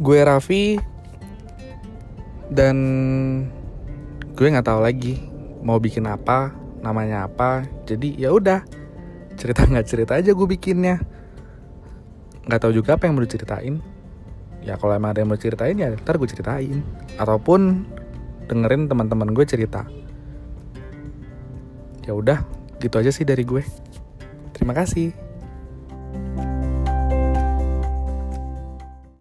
gue Raffi dan gue nggak tahu lagi mau bikin apa namanya apa. Jadi ya udah cerita nggak cerita aja gue bikinnya. Nggak tahu juga apa yang mau diceritain. Ya kalau emang ada yang mau ceritain ya ntar gue ceritain. Ataupun dengerin teman-teman gue cerita. Ya udah gitu aja sih dari gue. Terima kasih.